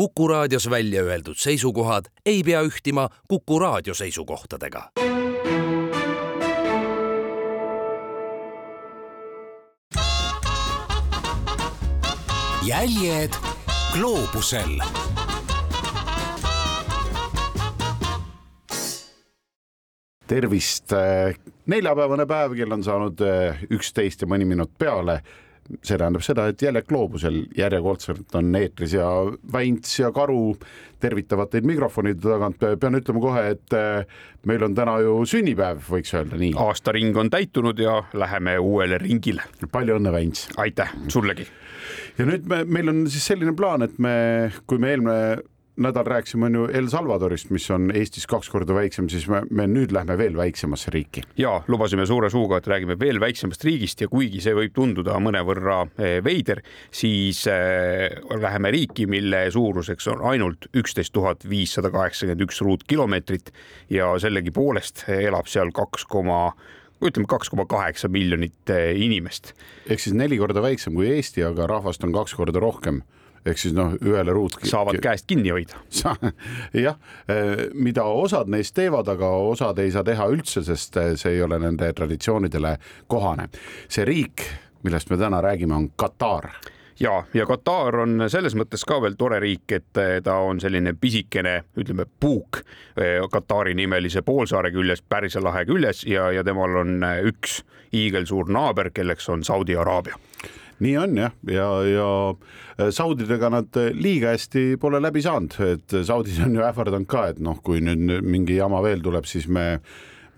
Kuku raadios välja öeldud seisukohad ei pea ühtima Kuku raadio seisukohtadega. jäljed gloobusel tervist, neljapäevane päev, kell on saanud eh, üksteist ja mõni minut peale. See tähendab seda, et jälle gloobusel järjekordselt on eetris ja Väints ja Karu tervitavad teid mikrofonide tagant. pean ütlema kohe, et eh, meil on täna ju sünnipäev, võiks öelda nii. aastaring on täitunud ja läheme uuele ringile. palju õnne, Väints. aitäh, sullegi. ja nüüd me, meil on siis selline plaan, et me, kui me eelmine nädal rääkisime, on ju El Salvadorist, mis on Eestis kaks korda väiksem, siis me, me nüüd lähme veel väiksemasse riiki. ja lubasime suure suuga, et räägime veel väiksemast riigist ja kuigi see võib tunduda mõnevõrra eh, veider, siis äh, läheme riiki, mille suuruseks on ainult üksteist tuhat viissada kaheksakümmend üks ruutkilomeetrit ja sellegipoolest elab seal kaks koma ütleme kaks koma kaheksa miljonit eh, inimest. ehk siis neli korda väiksem kui Eesti, aga rahvast on kaks korda rohkem ehk siis noh, ühele ruut. saavad käest kinni hoida. jah, eh, mida osad neist teevad, aga osad ei saa teha üldse, sest eh, see ei ole nende traditsioonidele kohane. see riik, millest me täna räägime, on Katar ja, ja Katar on selles mõttes ka veel tore riik, et eh, ta on selline pisikene, ütleme puuk Katari nimelise poolsaare küljes, Pärsia lahe küljes ja, ja temal on üks hiigelsuur naaber, kelleks on Saudi Araabia nii on jah, ja, ja äh, Saudidega nad äh, liiga hästi pole läbi saanud, et Saudid on ju ähvardanud ka, et noh, kui nüüd mingi jama veel tuleb, siis me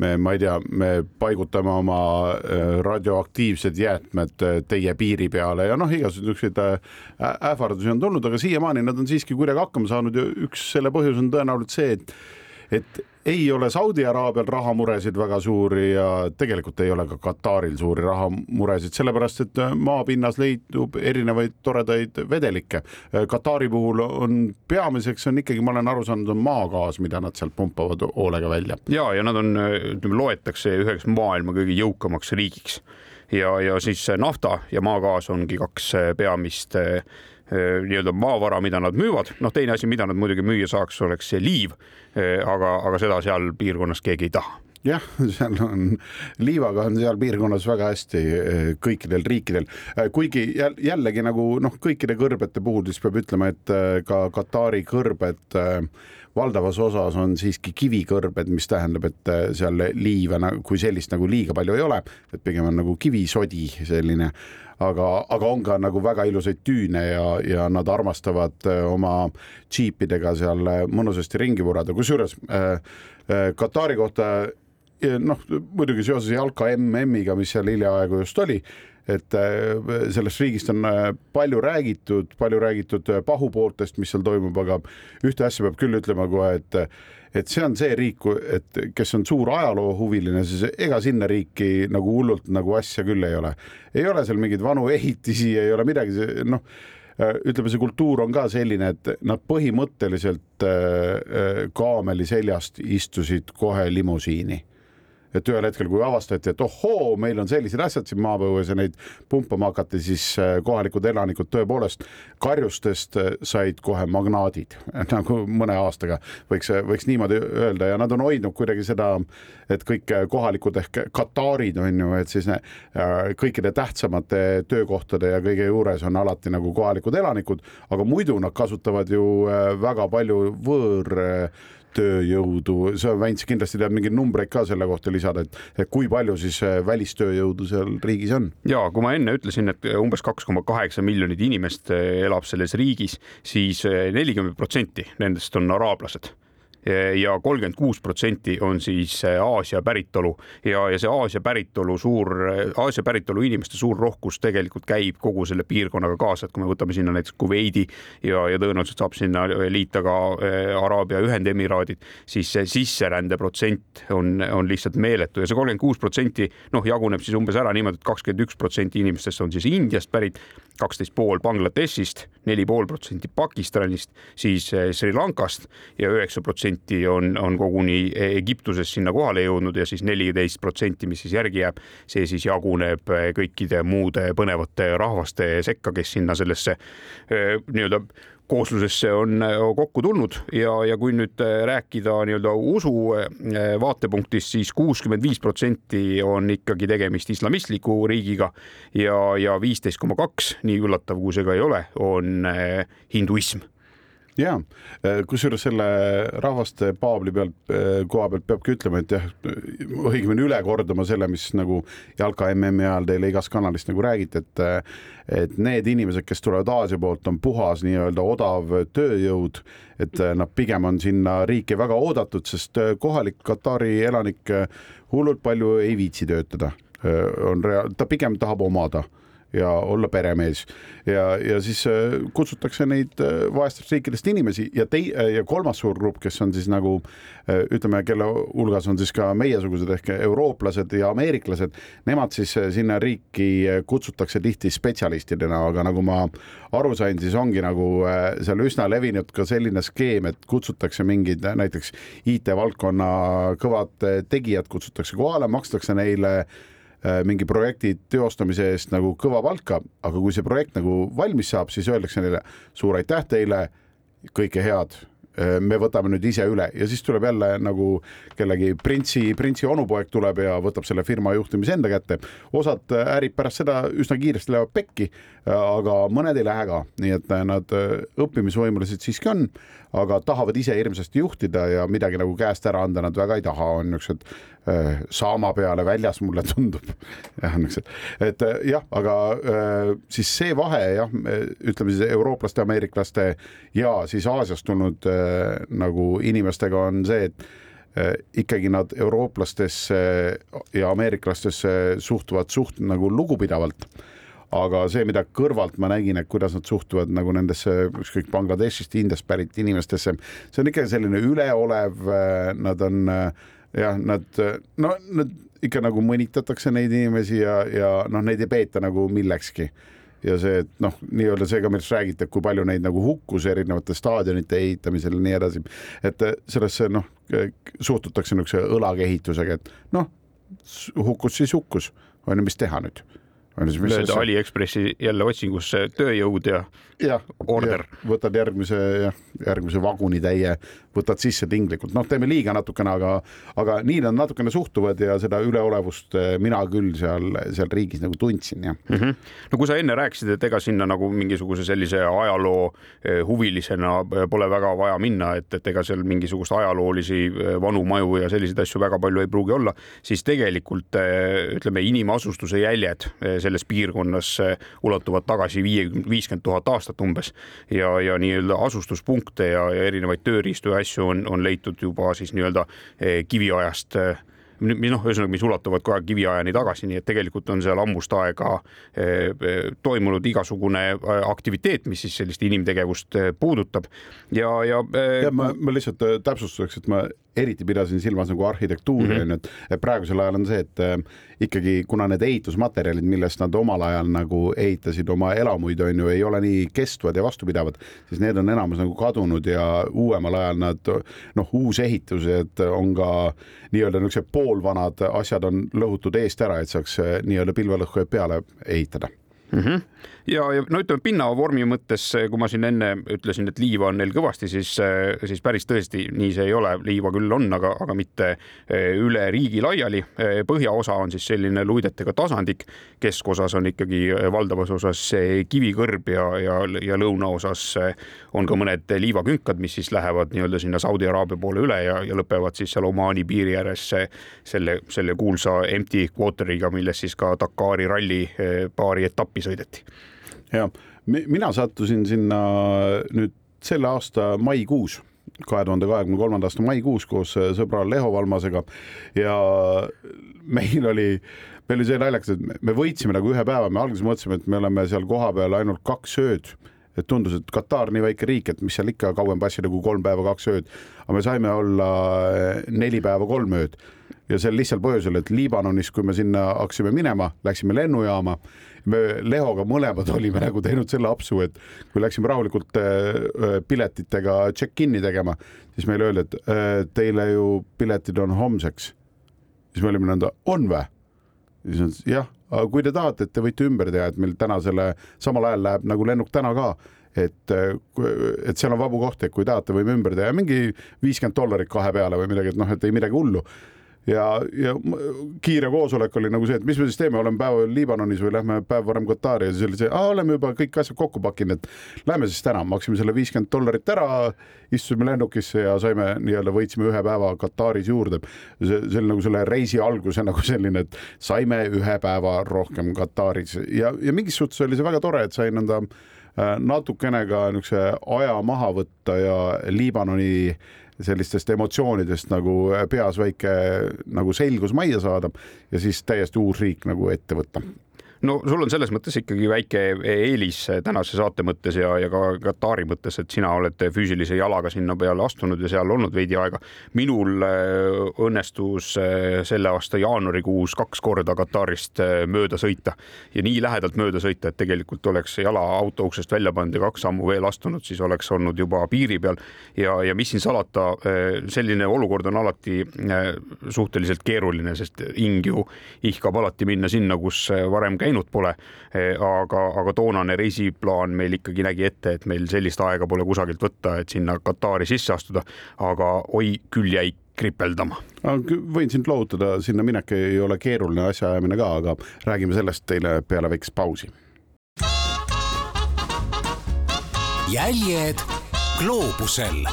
me, ma ei tea, me paigutame oma äh, radioaktiivsed jäätmed teie piiri peale ja noh, igasuguseid ähvardusi on tulnud, aga siiamaani nad on siiski kuidagi hakkama saanud ja üks selle põhjus on tõenäoliselt see, et et ei ole Saudi Araabial rahamuresid väga suuri ja tegelikult ei ole ka Kataril suuri rahamuresid, sellepärast et maapinnas leidub erinevaid toredaid vedelikke. Katari puhul on peamiseks on ikkagi, ma olen aru saanud, on maagaas, mida nad sealt pumpavad hoolega välja. ja, ja nad on, ütleme, loetakse üheks maailma kõige jõukamaks riigiks ja, ja siis nafta ja maagaas ongi kaks peamist Äh, nii-öelda maavara, mida nad müüvad. noh, teine asi, mida nad muidugi müüa saaks, oleks see liiv. Äh, aga, aga seda seal piirkonnas keegi ei taha jah, seal on, liivaga on seal piirkonnas väga hästi äh, kõikidel riikidel, kuigi jällegi nagu noh, kõikide kõrbete puhul siis peab ütlema, et ka Katari kõrbed valdavas osas on siiski kivikõrbed, mis tähendab, et seal liiva kui sellist nagu liiga palju ei ole, et pigem on nagu kivisodi selline aga, aga on ka nagu väga ilusaid tüüne ja, ja nad armastavad äh, oma džiipidega seal äh, mõnusasti ringi vurada, kusjuures äh, äh, Katari kohta noh, muidugi seoses jalka MM-iga, mis seal hiljaaegu just oli, et sellest riigist on palju räägitud, palju räägitud pahupooltest, mis seal toimub, aga ühte asja peab küll ütlema kohe, et et see on see riik, et kes on suur ajaloohuviline, siis ega sinna riiki nagu hullult nagu asja küll ei ole. ei ole seal mingeid vanu ehitisi, ei ole midagi, noh ütleme, see kultuur on ka selline, et nad põhimõtteliselt äh, äh, kaameli seljast istusid kohe limusiini et ühel hetkel, kui avastati, et ohoo, meil on sellised asjad siin maapõues ja neid pumpama hakati, siis äh, kohalikud elanikud tõepoolest karjustest äh, said kohe magnaadid. Nagu mõne aastaga võiks, võiks niimoodi öelda ja nad on hoidnud kuidagi seda, et kõik kohalikud ehk Katarid on ju, et siis ne, äh, kõikide tähtsamate töökohtade ja kõige juures on alati nagu kohalikud elanikud, aga muidu nad kasutavad ju väga palju võõr tööjõudu, sa Väints kindlasti tead mingeid numbreid ka selle kohta lisada, et, kui palju siis äh, välistööjõudu seal riigis on? ja kui ma enne ütlesin, et umbes kaks koma kaheksa miljonit inimest äh, elab selles riigis siis, siis äh, nelikümmend protsenti nendest on araablased ja kolmkümmend kuus protsenti on siis äh, Aasia päritolu. Ja, ja see Aasia päritolu suur, Aasia päritolu inimeste suur rohkus tegelikult käib kogu selle piirkonnaga kaasa, et kui me võtame sinna näiteks Kuveidi ja, ja tõenäoliselt saab sinna liita ka äh, Araabia Ühendemiraadid, siis see sisserände protsent on, on lihtsalt meeletu. Ja see kolmkümmend kuus protsenti noh, jaguneb siis umbes ära niimoodi, et kakskümmend üks protsenti inimestest on siis Indiast pärit, kaksteist pool Bangladeshist, neli pool protsenti Pakistanist, siis äh, Sri Lankast ja üheksa protsenti on, on koguni Egiptuses sinna kohale jõudnud ja siis neliteist protsenti, mis siis järgi jääb, see siis jaguneb kõikide muude põnevate rahvaste sekka, kes sinna sellesse nii-öelda kooslusesse on kokku tulnud ja, ja kui nüüd rääkida nii-öelda usu vaatepunktist siis, siis kuuskümmend viis protsenti on ikkagi tegemist islamistliku riigiga ja, ja viisteist koma kaks, nii üllatav kui see ka ei ole, on hinduism ja kusjuures selle rahvaste paabli pealt, eh, koha pealt peabki ütlema, et jah, õigemini üle kordama selle, mis nagu jalka MM-i ajal teile igas kanalis nagu räägiti, et et need inimesed, kes tulevad Aasia poolt, on puhas nii-öelda odav tööjõud, et nad pigem on sinna riiki väga oodatud, sest kohalik Katari elanik hullult palju ei viitsi töötada, on rea-, ta pigem tahab omada ja olla peremees. Ja, ja siis äh, kutsutakse neid äh, vaestest riikidest inimesi ja tei- ja kolmas suur grupp, kes on siis nagu äh, ütleme, kelle hulgas on siis ka meiesugused ehk eurooplased ja ameeriklased, nemad siis sinna riiki kutsutakse tihti spetsialistidena, aga nagu ma aru sain, siis ongi nagu seal üsna levinud ka selline skeem, et kutsutakse mingid näiteks IT-valdkonna kõvad tegijad kutsutakse kohale, makstakse neile Äh, mingi projekti teostamise eest nagu kõva palka, aga kui see projekt nagu valmis saab, siis öeldakse neile suur aitäh teile, kõike head Äh, me võtame nüüd ise üle ja siis tuleb jälle nagu kellegi printsi, printsi onupoeg tuleb ja võtab selle firma juhtimise enda kätte. osad ärid pärast seda üsna kiiresti lähevad pekki, äh, aga mõned ei lähe ka, nii et äh, nad õppimisvõimelised siiski on, aga tahavad ise hirmsasti juhtida ja midagi nagu käest ära anda nad väga ei taha, on niisugused saama peale väljas, mulle tundub. jah, niisugused, et jah, aga siis see vahe jah, ütleme siis eurooplaste, ameeriklaste ja siis Aasiast tulnud nagu inimestega on see, et ikkagi nad eurooplastesse ja ameeriklastesse suhtuvad suht nagu lugupidavalt. aga see, mida kõrvalt ma nägin, et kuidas nad suhtuvad nagu nendesse ükskõik Bangladeshist, Indiast pärit inimestesse, see on ikka selline üleolev, nad on eh, jah, nad no nad ikka nagu mõnitatakse neid inimesi ja, ja noh, neid ei peeta nagu millekski. Ja see, et noh, nii-öelda see ka, millest räägite, kui palju neid nagu hukkus erinevate staadionite ehitamisel ja nii edasi, et sellesse noh, suhtutakse niisuguse õlakehitusega, et noh, hukkus siis hukkus, on ju, mis teha nüüd lööd Aliekspressi jälle otsingusse tööjõud ja, ja order. võtad järgmise, järgmise vagunitäie, võtad sisse tinglikult, noh, teeme liiga natukene, aga, aga nii nad natukene suhtuvad ja seda üleolevust eh, mina küll seal, seal riigis nagu tundsin, jah mm. -hmm. no kui sa enne rääkisid, et ega sinna nagu mingisuguse sellise ajaloo eh, huvilisena eh, pole väga vaja minna, et, et ega seal mingisugust ajaloolisi vanu maju ja selliseid asju väga palju ei pruugi olla, siis tegelikult ütleme, inimasustuse jäljed selles piirkonnas ulatuvad tagasi viiekümne, viiskümmend tuhat aastat umbes. Ja, ja nii-öelda asustuspunkte ja, ja erinevaid tööriistu ja asju on, on leitud juba siis nii-öelda eh, kiviajast eh, noh, ühesõnaga, mis ulatuvad kogu aeg kiviajani tagasi, nii et tegelikult on seal ammust aega eh, toimunud igasugune aktiviteet, mis siis sellist inimtegevust puudutab ja, ja. ja ma, ma lihtsalt täpsustuseks, et ma eriti pidasin silmas nagu arhitektuuri mhm. onju mm -hmm., et praegusel ajal on see, et ikkagi kuna need ehitusmaterjalid, millest nad omal ajal nagu ehitasid oma elamuid onju, ei ole nii kestvad ja vastupidavad, siis need on enamus nagu kadunud ja uuemal ajal nad noh, uusehitused on ka nii-öelda niisugused poolvanad asjad on lõhutud eest ära, et saaks äh, nii-öelda pilvelõhkujad peale ehitada mm. -hmm ja, ja no ütleme pinnavormi mõttes, kui ma siin enne ütlesin, et liiva on neil kõvasti, siis, siis päris tõesti nii see ei ole, liiva küll on, aga, aga mitte eh, üle riigi laiali. Eh, põhjaosa on siis selline luidetega tasandik, keskosas on ikkagi eh, valdavas osas kivikõrb ja, ja, ja lõunaosas on ka mõned liivakünkad, mis siis lähevad nii-öelda sinna Saudi Araabia poole üle ja, ja lõpevad siis seal Omaani piiri ääres selle, selle kuulsa empty quarter'iga, milles siis ka Dakari ralli paari etappi sõideti ja mina sattusin sinna nüüd selle aasta maikuus kahe tuhande kahekümne kolmanda aasta maikuus koos äh, sõbra Leho Valmasega ja meil oli, meil oli see naljakas, et me võitsime nagu ühe päeva, me alguses mõtlesime, et me oleme seal kohapeal ainult kaks ööd. Et tundus, et Katar nii väike riik, et mis seal ikka kauem passida kui kolm päeva, kaks ööd. aga me saime olla äh, neli päeva, kolm ööd ja sel lihtsal põhjusel, et Liibanonis, kui me sinna hakkasime minema, läksime lennujaama me Lehoga mõlemad olime nagu teinud selle apsu, et kui läksime rahulikult äh, piletitega check-in'i tegema, siis meile öeldi, et äh, teile ju piletid on homseks. siis me olime nõnda, on vä? siis on jah, aga kui te tahate, et te võite ümber teha, et meil täna selle samal ajal läheb nagu lennuk täna ka et, et seal on vabu kohti, et kui tahate, võime ümber teha mingi viiskümmend dollarit kahe peale või midagi, et noh, et ei midagi hullu ja, ja kiire koosolek oli nagu see, et mis me siis teeme, oleme päev Liibanonis või lähme päev varem Katari ja siis oli see, oleme juba kõik asjad kokku pakkinud, et lähme siis täna, maksime selle viiskümmend dollarit ära, istusime lennukisse ja saime nii-öelda võitsime ühe päeva Kataris juurde. see, see oli nagu selle reisi alguse nagu selline, et saime ühe päeva rohkem Kataris ja, ja mingis suhtes oli see väga tore, et sai nõnda Äh, natukene ka niisuguse aja maha võtta ja Liibanoni sellistest emotsioonidest nagu peas väike nagu selgus majja saada ja siis täiesti uus riik nagu ette võtta no sul on selles mõttes ikkagi väike eelis tänase saate mõttes ja, ja ka Katari mõttes, et sina oled füüsilise jalaga sinna peale astunud ja seal olnud veidi aega. minul äh, õnnestus äh, selle aasta jaanuarikuus kaks korda Katarist mööda sõita ja nii lähedalt mööda sõita, et tegelikult oleks jala auto uksest välja pannud ja kaks sammu veel astunud, siis oleks olnud juba piiri peal ja, ja mis siin salata, selline olukord on alati suhteliselt keeruline, sest hing ju ihkab alati minna sinna, kus varem käinud käinud pole. Eh, aga, aga toonane reisiplaan meil ikkagi nägi ette, et meil sellist aega pole kusagilt võtta, et sinna Katari sisse astuda, aga oi, küll jäi kripeldama. võin sind lohutada, sinna minek ei ole keeruline asjaajamine ka, aga räägime sellest teile peale väikest pausi. jäljed gloobusel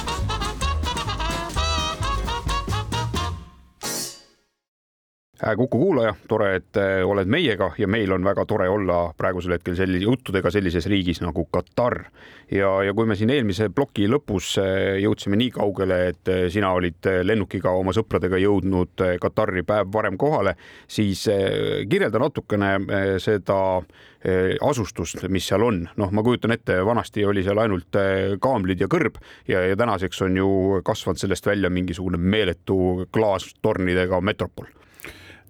Kuku kuulaja, tore, et äh, oled meiega ja meil on väga tore olla praegusel hetkel sellise juttudega sellises riigis nagu Katar. ja, ja kui me siin eelmise ploki lõpus äh, jõudsime nii kaugele, et sina olid lennukiga oma sõpradega jõudnud Katari päev varem kohale, siis kirjelda natukene seda asustust, mis seal on. noh, ma kujutan ette, vanasti oli seal ainult kaamlid ja kõrb ja, ja tänaseks on ju kasvanud sellest välja mingisugune meeletu klaastornidega metropol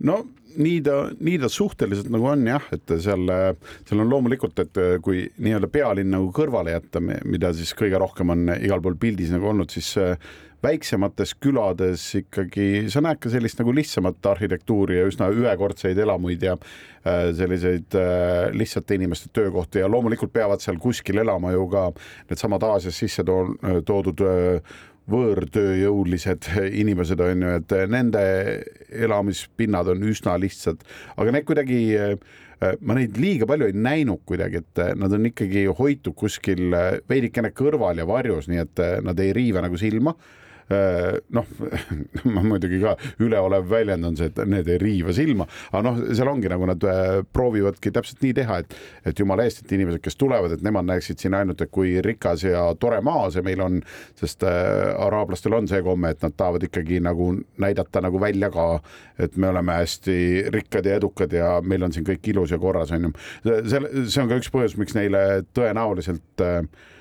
no nii ta, nii ta suhteliselt nagu on jah, et seal, seal on loomulikult, et kui nii-öelda pealinn nagu kõrvale jätta, mida siis kõige rohkem on igal pool pildis nagu olnud, siis väiksemates külades ikkagi sa näed ka sellist nagu lihtsamat arhitektuuri ja üsna ühekordseid elamuid ja äh, selliseid äh, lihtsate inimeste töökohti ja loomulikult peavad seal kuskil elama ju ka needsamad Aasias sisse toodud võõrtööjõulised inimesed on ju, et nende elamispinnad on üsna lihtsad, aga need kuidagi ma neid liiga palju ei näinud kuidagi, et nad on ikkagi hoitud kuskil veidikene kõrval ja varjus, nii et nad ei riiva nagu silma. Äh, noh, ma muidugi ka üleolev väljend on see, et need ei riiva silma, aga noh, seal ongi nagu nad äh, proovivadki täpselt nii teha, et, et jumala eest, et inimesed, kes tulevad, et nemad näeksid siin ainult, et kui rikas ja tore maa see meil on, sest äh, araablastel on see komme, et nad tahavad ikkagi nagu näidata nagu välja ka, et me oleme hästi rikkad ja edukad ja meil on siin kõik ilus ja korras, on ju. see, see on ka üks põhjus, miks neile tõenäoliselt äh, Äh,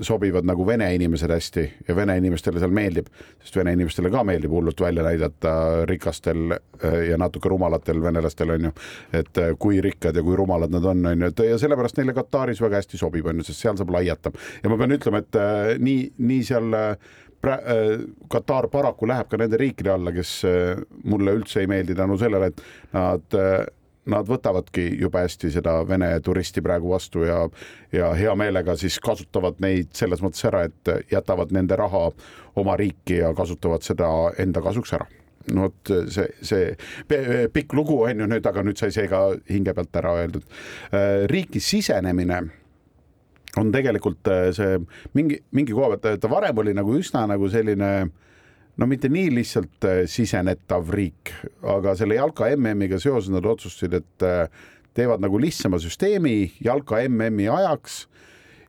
sobivad nagu vene inimesed hästi ja vene inimestele seal meeldib, sest vene inimestele ka meeldib hullult välja näidata rikastel äh, ja natuke rumalatel venelastel on ju, et äh, kui rikkad ja kui rumalad nad on, on ju, et ja sellepärast neile Kataris väga hästi sobib, on ju, sest seal saab laiata ja ma pean ütlema, et nii, nii seal pra-, Katar paraku läheb ka nende riikide alla, kes mulle üldse ei meeldi tänu sellele, et nad nad võtavadki jube hästi seda Vene turisti praegu vastu ja, ja hea meelega siis kasutavad neid selles mõttes ära, et jätavad nende raha oma riiki ja kasutavad seda enda kasuks ära no vot see, see pikk lugu on ju nüüd, aga nüüd sai see ka hinge pealt ära öeldud. riiki sisenemine on tegelikult see mingi, mingi koha pealt, ta varem oli nagu üsna nagu selline äh, no mitte nii lihtsalt äh, sisenetav riik, aga selle jalka MM-iga seoses nad otsustasid, et äh, teevad nagu lihtsama süsteemi jalka MM-i ajaks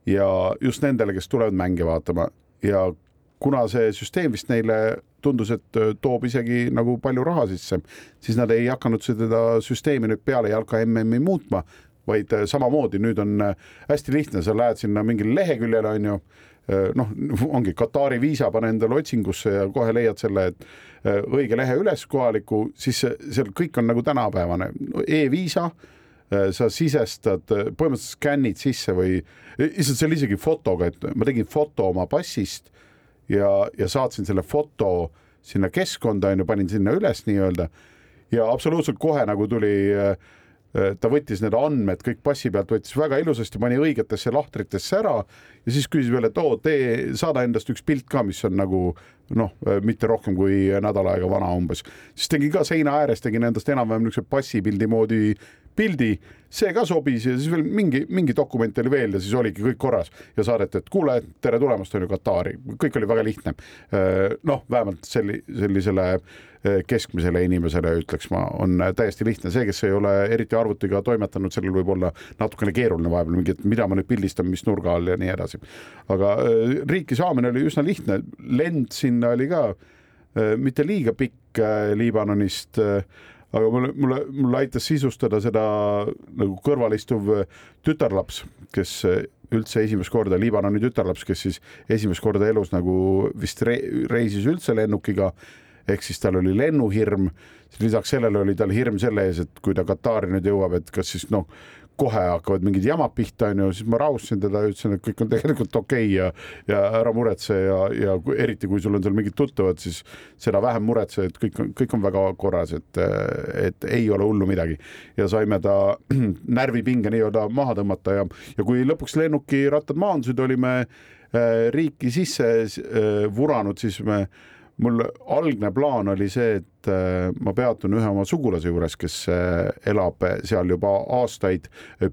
ja just nendele, kes tulevad mänge vaatama. Ja kuna see süsteem vist neile tundus, et äh, toob isegi nagu palju raha sisse, siis nad ei hakanud seda süsteemi nüüd peale jalka MM-i muutma, vaid samamoodi nüüd on hästi lihtne, sa lähed sinna mingile leheküljele, onju noh, ongi Katari viisa, pane endale otsingusse ja kohe leiad selle, äh, õige lehe üles kohaliku, siis seal kõik on nagu tänapäevane. E-viisa äh, sa sisestad, põhimõtteliselt skännid sisse või lihtsalt see oli isegi fotoga, et ma tegin foto oma passist ja, ja saatsin selle foto sinna keskkonda onju, panin sinna üles nii-öelda ja absoluutselt kohe nagu tuli ta võttis need andmed kõik passi pealt, võttis väga ilusasti, pani õigetesse lahtritesse ära ja siis küsis veel, et oo, tee, saada endast üks pilt ka, mis on nagu noh, mitte rohkem kui nädal aega vana umbes. siis tegi ka seina ääres, tegin endast enam-vähem niisuguse passipildi moodi pildi, see ka sobis ja siis veel mingi, mingi dokument oli veel ja siis oligi kõik korras ja saadeti, et kuule, tere tulemast, on ju Katari, kõik oli väga lihtne. noh, vähemalt selli-, sellisele keskmisele inimesele ütleks ma, on täiesti lihtne, see, kes ei ole eriti arvutiga toimetanud, sellel võib olla natukene keeruline vahepeal mingi, et mida ma nüüd pildistan, mis nurga all ja nii edasi. aga riiki saamine oli üsna lihtne, lend sinna oli ka mitte liiga pikk Liibanonist aga mulle, mulle, mulle aitas sisustada seda nagu kõrval istuv tütarlaps, kes üldse esimest korda, Liibanoni tütarlaps, kes siis esimest korda elus nagu vist re, reisis üldse lennukiga ehk siis tal oli lennuhirm, lisaks sellele oli tal hirm selle ees, et kui ta Katari nüüd jõuab, et kas siis noh, kohe hakkavad mingid jamad pihta, onju, siis ma rahustasin teda ja ütlesin, et kõik on tegelikult okei okay ja, ja ära muretse ja, ja eriti kui sul on seal mingid tuttavad, siis seda vähem muretse, et kõik on, kõik on väga korras, et, et ei ole hullu midagi. ja saime ta närvipinge nii-öelda maha tõmmata ja, ja kui lõpuks lennuki rattad maandusid, olime äh, riiki sisse äh, vuranud, siis me mul algne plaan oli see, et äh, ma peatun ühe oma sugulase juures, kes äh, elab seal juba aastaid.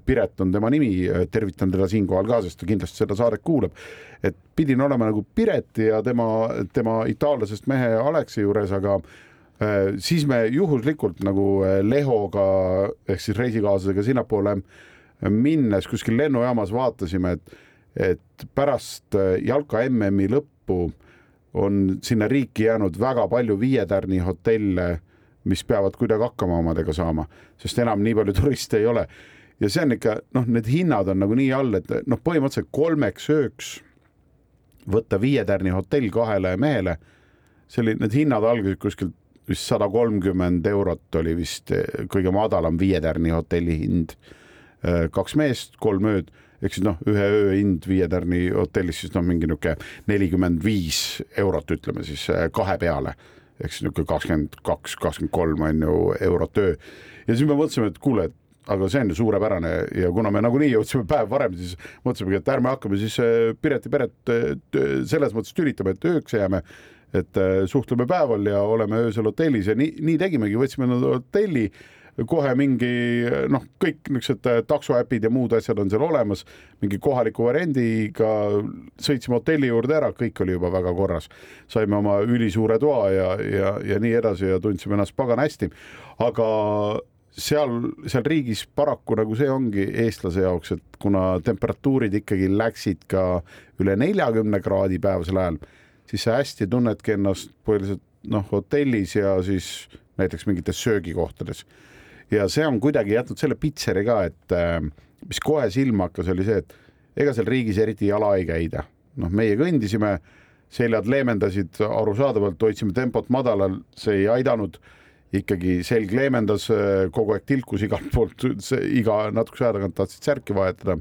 Piret on tema nimi, tervitan teda siinkohal ka, sest ta kindlasti seda saadet kuulab. et pidin olema nagu Pireti ja tema, tema itaallasest mehe Aleksi juures, aga äh, siis me juhuslikult nagu Lehoga ehk siis reisikaaslasega sinnapoole minnes kuskil lennujaamas vaatasime, et, et pärast jalka MM-i lõppu on sinna riiki jäänud väga palju viietärni hotelle, mis peavad kuidagi hakkama omadega saama, sest enam nii palju turiste ei ole. ja see on ikka noh, need hinnad on nagu nii all, et noh, põhimõtteliselt kolmeks ööks võtta viietärni hotell kahele mehele, see oli, need hinnad algasid kuskilt vist sada kolmkümmend eurot oli vist kõige madalam viietärni hotelli hind. kaks meest, kolm ööd ehk siis noh, ühe öö hind Viie Tärni hotellis siis noh, mingi niisugune nelikümmend viis eurot, ütleme siis äh, kahe peale ehk siis niisugune kakskümmend kaks, kakskümmend kolm on ju eurot öö. ja siis me mõtlesime, et kuule, et aga see on ju suurepärane ja kuna me nagunii jõudsime päev varem, siis mõtlesimegi, et ärme hakkame siis äh, Pireti peret äh, selles mõttes tülitama, et ööks jääme et suhtleme päeval ja oleme öösel hotellis ja nii, nii tegimegi, võtsime hotelli kohe mingi noh, kõik niisugused äh, taksoäpid ja muud asjad on seal olemas, mingi kohaliku variandiga sõitsime hotelli juurde ära, kõik oli juba väga korras. saime oma ülisuure toa ja, ja, ja nii edasi ja tundsime ennast pagan hästi, aga seal, seal riigis paraku nagu see ongi eestlase jaoks, et kuna temperatuurid ikkagi läksid ka üle neljakümne kraadi päevasel ajal, siis sa hästi tunnedki ennast põhiliselt noh, hotellis ja siis näiteks mingites söögikohtades ja see on kuidagi jätnud selle pitseri ka, et äh, mis kohe silma hakkas, oli see, et ega seal riigis eriti jala ei käida. noh, meie kõndisime, seljad leemendasid, arusaadavalt hoidsime tempot madalal, see ei aidanud ikkagi selg leemendas, äh, kogu aeg tilkus igalt poolt, iga natukese aja tagant tahtsid särki vahetada.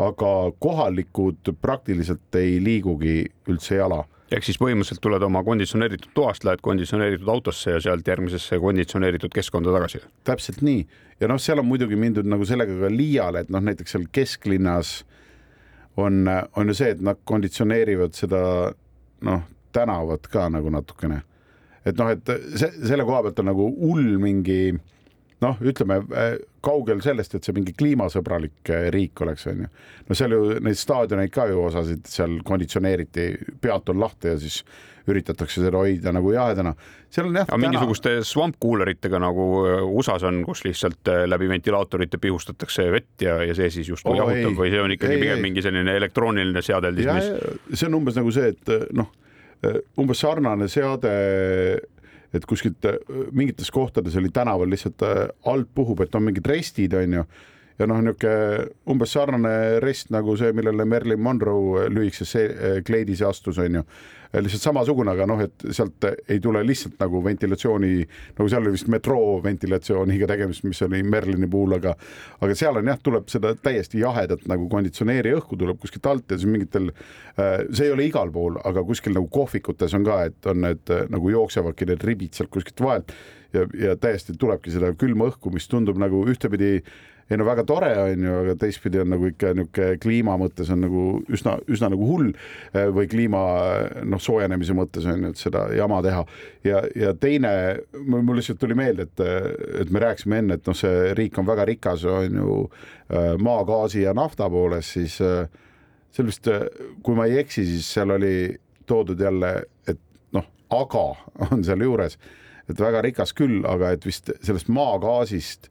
aga kohalikud praktiliselt ei liigugi üldse jala ehk siis põhimõtteliselt tuled oma konditsioneeritud toast, lähed konditsioneeritud autosse ja sealt järgmisesse konditsioneeritud keskkonda tagasi. täpselt nii ja noh, seal on muidugi mindud nagu sellega ka liiale, et noh, näiteks seal kesklinnas on, on ju see, et nad konditsioneerivad seda noh, tänavat ka nagu natukene. et noh, et see selle koha pealt on nagu hull mingi noh, ütleme kaugel sellest, et see mingi kliimasõbralik eh, riik oleks, on ju. no seal ju neid staadioneid ka ju osasid seal konditsioneeriti, pead on lahti ja siis üritatakse seda hoida nagu jahedana. seal on jah. aga mingisuguste swamp cooleritega nagu eh, USA-s on, kus lihtsalt eh, läbi ventilaatorite pihustatakse vett ja, ja see siis justkui oh, jahutab või see on ikkagi ei, pigem ei. mingi selline elektrooniline seadeldis, mis. see on umbes nagu see, et noh, umbes sarnane seade et kuskilt äh, mingites kohtades oli tänaval lihtsalt äh, alt puhub, et on mingid restid, onju ja noh, niisugune umbes sarnane rist nagu see, millele Marilyn Monroe lühikeses see- kleidis astus, on ju. Lihtsalt samasugune, aga noh, et sealt ei tule lihtsalt nagu ventilatsiooni, nagu seal oli vist metroo ventilatsiooniga tegemist, mis oli Merlini puhul, aga aga seal on jah, tuleb seda täiesti jahedat nagu konditsioneeri õhku tuleb kuskilt alt ja siis mingitel, see ei ole igal pool, aga kuskil nagu kohvikutes on ka, et on need nagu jooksevadki need ribid sealt kuskilt vahelt ja, ja täiesti tulebki seda külma õhku, mis tundub nagu ühtepidi ei no väga tore on ju, aga teistpidi on nagu ikka niisugune kliima mõttes on nagu üsna, üsna nagu hull eh, või kliima noh, soojenemise mõttes on ju, et seda jama teha. ja, ja teine, mul lihtsalt tuli meelde, et, et me rääkisime enne, et noh, see riik on väga rikas, on ju eh, maagaasi ja nafta poolest, siis eh, seal vist, kui ma ei eksi, siis seal oli toodud jälle, et noh, aga on sealjuures, et väga rikas küll, aga et vist sellest maagaasist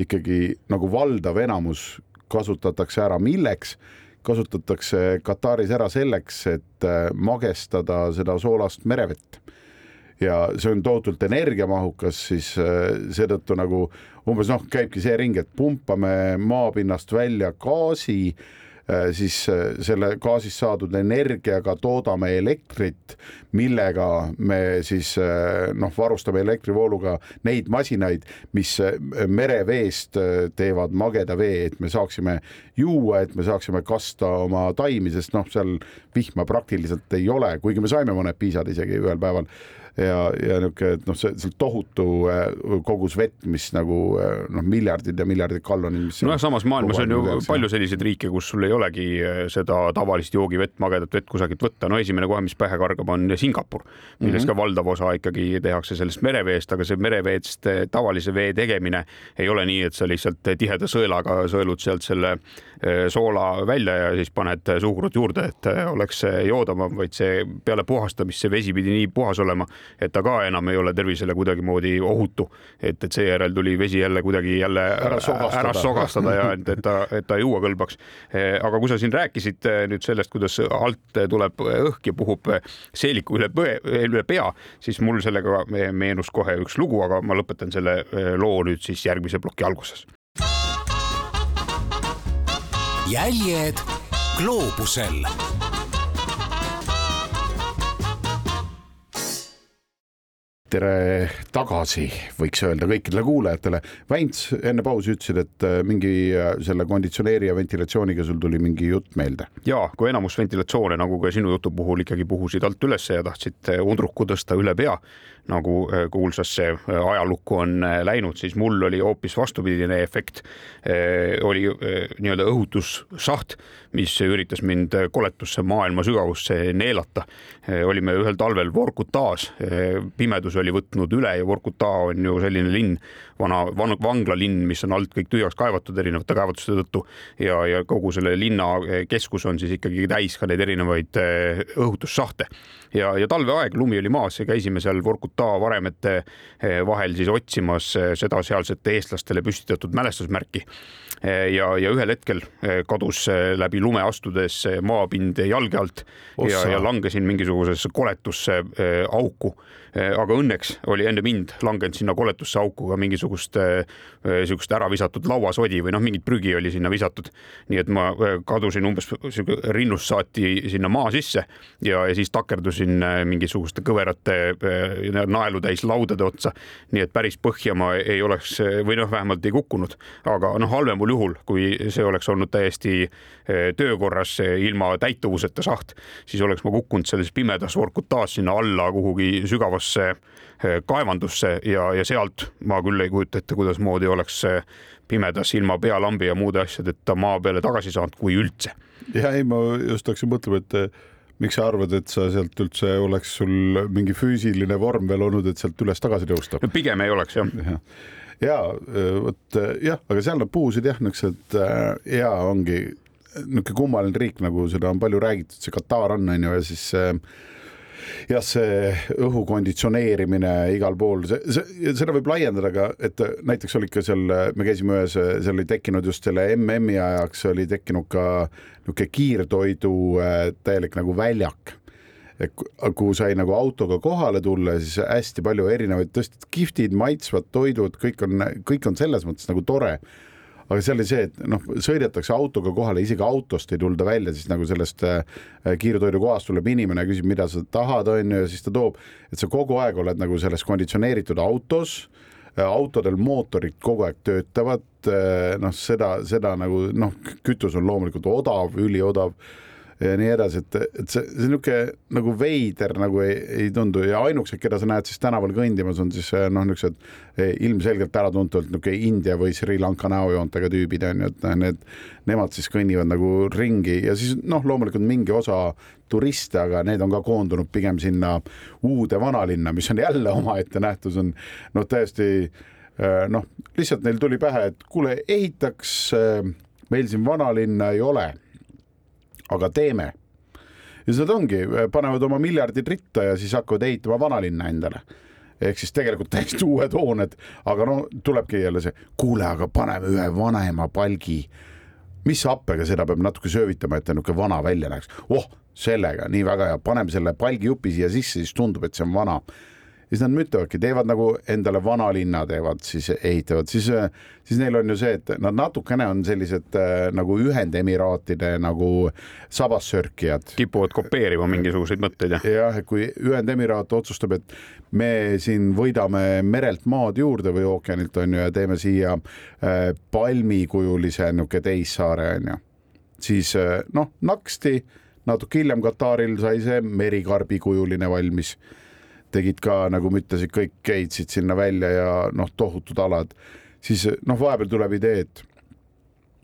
ikkagi nagu valdav enamus kasutatakse ära, milleks? kasutatakse Kataris ära selleks, et äh, magestada seda soolast merevett. ja see on tohutult energiamahukas, siis äh, seetõttu nagu umbes noh, käibki see ring, et pumpame maapinnast välja gaasi Äh, siis äh, selle gaasist saadud energiaga toodame elektrit, millega me siis äh, noh, varustame elektrivooluga neid masinaid, mis mereveest teevad mageda vee, et me saaksime juua, et me saaksime kasta oma taimi, sest noh, seal vihma praktiliselt ei ole, kuigi me saime mõned piisad isegi ühel päeval ja, ja niisugune, et noh, see, see tohutu äh, kogus vett, mis nagu äh, noh, miljardid ja miljardid gallonid. nojah, samas maailmas on ju üles, palju selliseid riike, kus sul ei olegi äh, seda tavalist joogivett, magedat vett kusagilt võtta. no esimene kohe, mis pähe kargab, on Singapur, milles mm -hmm. ka valdav osa ikkagi tehakse sellest mereveest, aga see mereveest tavalise vee tegemine ei ole nii, et sa lihtsalt tiheda sõelaga sõelud sealt selle soola välja ja siis paned suhkrut juurde, et oleks joodavam, vaid see peale puhastamist see vesi pidi nii puhas olema, et ta ka enam ei ole tervisele kuidagimoodi ohutu. et, et seejärel tuli vesi jälle kuidagi jälle ära sogastada, ära sogastada ja et, et ta, et ta juua kõlbaks. aga kui sa siin rääkisid eh, nüüd sellest, kuidas alt tuleb õhk ja puhub seeliku üle, üle pea, siis mul sellega meenus kohe üks lugu, aga ma lõpetan selle eh, loo nüüd siis järgmise ploki alguses. jäljed gloobusel tere tagasi, võiks öelda kõikidele kuulajatele. Väints enne pausi ütlesid, et äh, mingi äh, selle konditsioneeri ja ventilatsiooniga sul tuli mingi jutt meelde. ja kui enamus ventilatsioone nagu ka sinu jutu puhul ikkagi puhusid alt ülesse ja tahtsid äh, undruku tõsta üle pea, nagu kuulsasse ajalukku on läinud, siis mul oli hoopis vastupidine efekt. oli nii-öelda õhutussaht, mis üritas mind koletusse maailma sügavusse neelata. olime ühel talvel Vorkutas, pimedus oli võtnud üle ja Vorkuta on ju selline linn, vana, vana vanglalinn, mis on alt kõik tühjaks kaevatud erinevate kaevanduste tõttu. Ja, ja kogu selle linna keskus on siis ikkagi täis ka neid erinevaid eh, õhutussahte. Ja, ja talveaeg, lumi oli maas ja käisime seal Vorkuta varemete eh, vahel siis otsimas eh, seda sealsete eestlastele püstitatud mälestusmärki. Ja, ja ühel hetkel kadus läbi lume astudes maapind jalge alt Ossa. ja, ja langesin mingisugusesse koletusse auku. Eh, aga õnneks oli enne mind langenud sinna koletusse auku ka mingisugust niisugust eh, ära visatud lauasodi või noh, mingit prügi oli sinna visatud. nii et ma kadusin umbes sihuke rinnust saati sinna maa sisse ja, ja siis takerdusin mingisuguste kõverate naelutäis laudade otsa. nii et päris põhja ma ei oleks või noh, vähemalt ei kukkunud, aga noh, halvemal juhul, kui see oleks olnud täiesti töökorras ilma täituvuseta saht, siis oleks ma kukkunud selles pimedas Vorkutas sinna alla kuhugi sügavasse sügavasse eh, kaevandusse ja, ja sealt ma küll ei kujuta ette, kuidasmoodi oleks pimedas ilma pealambi ja muude asjadeta maa peale tagasi saanud, kui üldse. ja ei, ma just hakkasin mõtlema, et eh, miks sa arvad, et sa sealt üldse oleks sul mingi füüsiline vorm veel olnud, et sealt üles tagasi tõusta? Pigem ei oleks jah. Ja ja eh, vot jah, aga seal nad puhusid jah, niisugused ja ongi niisugune kummaline riik, nagu seda on palju räägitud, see Katar on, on ju, ja siis äh, jah, see õhu konditsioneerimine igal pool, see, see, seda võib laiendada ka, et näiteks oli ikka seal, me käisime ühes, seal oli tekkinud just selle MM-i ajaks oli tekkinud ka niisugune kiirtoidu äh, täielik nagu väljak. Kuhu sai nagu autoga kohale tulla, siis hästi palju erinevaid, tõesti kihvtid, maitsvad toidud, kõik on, kõik on selles mõttes nagu tore aga seal oli see, et noh, sõidetakse autoga kohale, isegi autost ei tulda välja, siis nagu sellest äh, kiirtoidukohast tuleb inimene, küsib, mida sa tahad, on ju, ja siis ta toob, et sa kogu aeg oled nagu selles konditsioneeritud autos äh, autodel mootorid kogu aeg töötavad, äh, noh, seda, seda nagu noh, kütus on loomulikult odav, üliodav ja nii edasi, et, et see, see niisugune nagu veider nagu ei, ei tundu ja ainukesed, keda sa näed siis tänaval kõndimas, on siis noh, niisugused eh, ilmselgelt äratuntavalt niisugune India või Sri Lanka näojoontega tüübid on ju, et need, nemad siis kõnnivad nagu ringi ja siis noh, loomulikult mingi osa turiste, aga need on ka koondunud pigem sinna uude vanalinna, mis on jälle omaette nähtus, on noh, täiesti eh, noh, lihtsalt neil tuli pähe, et kuule, ehitaks, eh, meil siin vanalinna ei ole aga teeme. ja siis nad ongi, panevad oma miljardid ritta ja siis hakkavad ehitama vanalinna endale ehk siis tegelikult täiesti uued hooned, aga no tulebki jälle see, kuule, aga paneme ühe vanema palgi. mis happega, seda peab natuke söövitama, et ta niisugune vana välja näeks. oh, sellega nii väga hea, paneme selle palgijupi siia sisse, siis tundub, et see on vana siis nad müttavadki, teevad nagu endale vanalinna teevad, siis ehitavad, siis, siis neil on ju see, et nad natukene on sellised äh, nagu Ühendemiraatide nagu sabassörkijad. kipuvad kopeerima mingisuguseid mõtteid jah? jah, et kui Ühendemiraat otsustab, et me siin võidame merelt maad juurde või ookeanilt on ju ja teeme siia äh, palmikujulise niisugune teissaare on ju, siis äh, noh, naksti natuke hiljem Kataril sai see merikarbikujuline valmis tegid ka nagu ma ütlesin, kõik keitsid sinna välja ja noh, tohutud alad, siis noh, vahepeal tuleb idee, et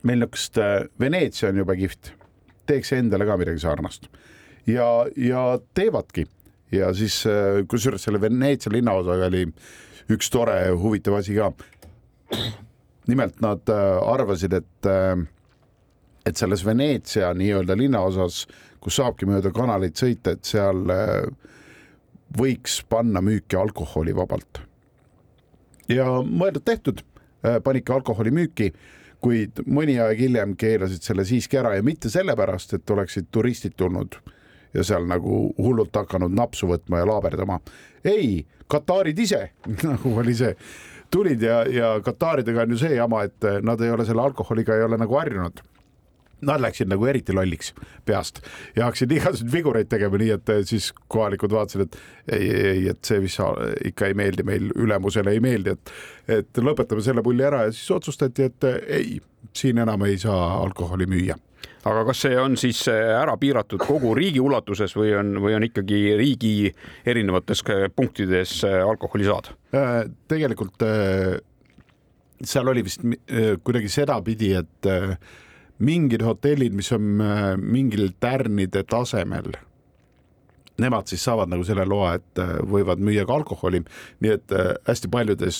meil niisugust äh, Veneetsia on jube kihvt, teeks endale ka midagi sarnast. Ja, ja teevadki. Ja siis äh, kusjuures selle Veneetsia linnaosaga oli üks tore huvitav asi ka. nimelt nad äh, arvasid, et et selles Veneetsia nii-öelda linnaosas, kus saabki mööda kanaleid sõita, et seal äh, võiks panna müüki alkoholivabalt. ja mõeldud-tehtud, äh, panidki alkoholi müüki, kuid mõni aeg hiljem keelasid selle siiski ära ja mitte sellepärast, et oleksid turistid tulnud ja seal nagu hullult hakanud napsu võtma ja laaberdama. ei, Katarid ise nagu oli see, tulid ja, ja Kataridega on ju see jama, et nad ei ole selle alkoholiga ei ole nagu harjunud nad läksid nagu eriti lolliks peast ja hakkasid igasuguseid vigureid tegema, nii et eh, siis kohalikud vaatasid, et ei, ei, et see vist ikka ei meeldi meil, ülemusele ei meeldi, et, et lõpetame selle pulli ära ja siis otsustati, et eh, ei, siin enam ei saa alkoholi müüa aga kas see on siis eh, ära piiratud kogu riigi ulatuses või on, või on ikkagi riigi erinevates punktides alkoholi saada? tegelikult seal oli vist kuidagi sedapidi, et mingid hotellid, mis on äh, mingil tärnide tasemel, nemad siis saavad nagu selle loa, et äh, võivad müüa ka alkoholi, nii et äh, hästi paljudes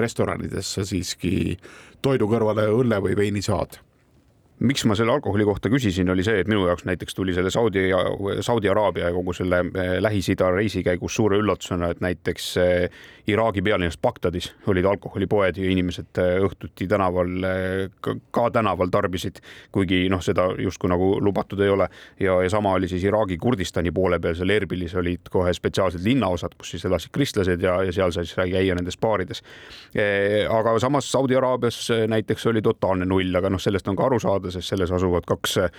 restoranides sa siiski toidu kõrvale õlle või veini saad miks ma selle alkoholi kohta küsisin, oli see, et minu jaoks näiteks tuli selle Saudi, Saudi Araabia ja kogu selle eh, Lähis-Ida reisi käigus suure üllatusena, et näiteks eh, Iraagi pealinnas Bagdadis olid alkoholipoed ja inimesed eh, õhtuti tänaval, ka tänaval tarbisid, kuigi noh, seda justkui nagu lubatud ei ole. ja, ja sama oli siis Iraagi Kurdistani poole peal, seal Erbilis olid kohe spetsiaalsed linnaosad, kus siis elasid kristlased ja, ja seal sai siis käia nendes baarides. aga samas Saudi Araabias näiteks oli totaalne null, aga noh, sellest on ka aru saada, sest selles asuvad kaks eh,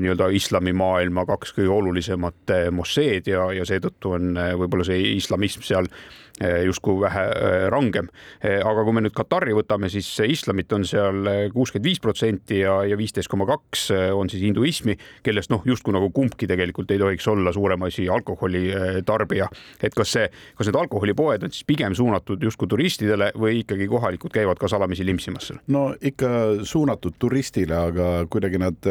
nii-öelda islamimaailma kaks kõige olulisemat mosseed ja, ja seetõttu on eh, võib-olla see islamism seal justkui vähe rangem. aga kui me nüüd Katari võtame, siis islamit on seal kuuskümmend viis protsenti ja, ja viisteist koma kaks on siis hinduismi, kellest noh, justkui nagu kumbki tegelikult ei tohiks olla suurem asi alkoholi tarbija. et kas see, kas need alkoholipoed on siis pigem suunatud justkui turistidele või ikkagi kohalikud käivad ka salamisi limpsimas seal? no ikka suunatud turistile, aga aga kuidagi nad,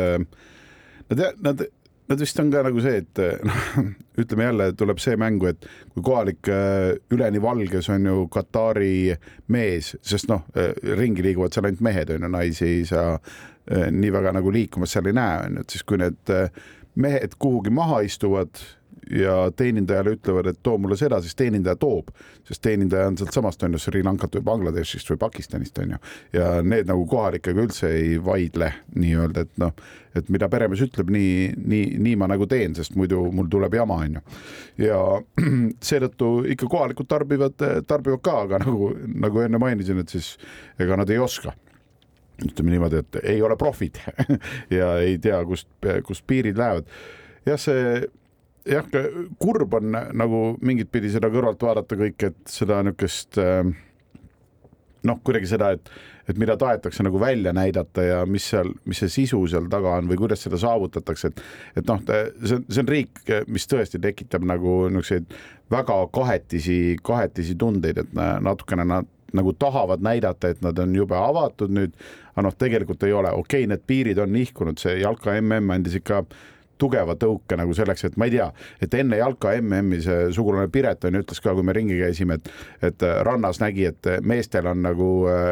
nad, nad, nad vist on ka nagu see, et noh, ütleme jälle, tuleb see mängu, et kui kohalik üleni valges on ju Katari mees, sest noh, ringi liiguvad seal ainult mehed on ju, naisi ei saa nii väga nagu liikumas seal ei näe, on ju, et siis kui need mehed kuhugi maha istuvad ja teenindajale ütlevad, et too mulle seda, siis teenindaja toob, sest teenindaja on sealtsamast on ju Sri Lankat või Bangladeshist või Pakistanist on ju. ja need nagu kohalikega üldse ei vaidle nii-öelda, et noh, et mida peremees ütleb, nii, nii, nii ma nagu teen, sest muidu mul tuleb jama on ju. ja seetõttu ikka kohalikud tarbivad, tarbivad ka, aga nagu, nagu enne mainisin, et siis ega nad ei oska ütleme niimoodi, et ei ole profid ja ei tea, kust, kust piirid lähevad. jah, see jah, kurb on nagu mingit pidi seda kõrvalt vaadata kõik, et seda niisugust noh, kuidagi seda, et, et mida tahetakse nagu välja näidata ja mis seal, mis see sisu seal taga on või kuidas seda saavutatakse, et, et noh, see on, see on riik, mis tõesti tekitab nagu niisuguseid väga kahetisi, kahetisi tundeid, et natukene nad nagu tahavad näidata, et nad on jube avatud nüüd, aga noh, tegelikult ei ole, okei okay,, need piirid on nihkunud, see jalka mm andis ikka tugeva tõuke nagu selleks, et ma ei tea, et enne jalka MM-i see sugulane Piret on ju ütles ka, kui me ringi käisime, et, et rannas nägi, et meestel on nagu